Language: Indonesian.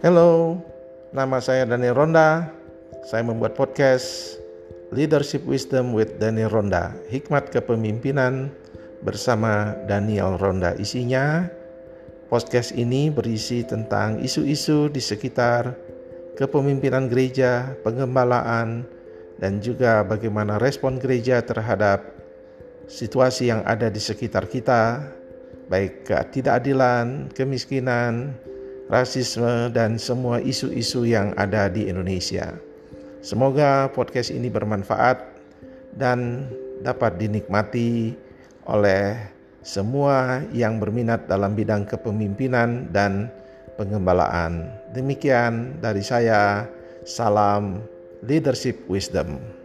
Halo, nama saya Daniel Ronda. Saya membuat podcast Leadership Wisdom with Daniel Ronda, hikmat kepemimpinan bersama Daniel Ronda. Isinya podcast ini berisi tentang isu-isu di sekitar kepemimpinan gereja, pengembalaan, dan juga bagaimana respon gereja terhadap situasi yang ada di sekitar kita, baik ketidakadilan, kemiskinan, rasisme, dan semua isu-isu yang ada di Indonesia. Semoga podcast ini bermanfaat dan dapat dinikmati oleh semua yang berminat dalam bidang kepemimpinan dan pengembalaan. Demikian dari saya, salam leadership wisdom.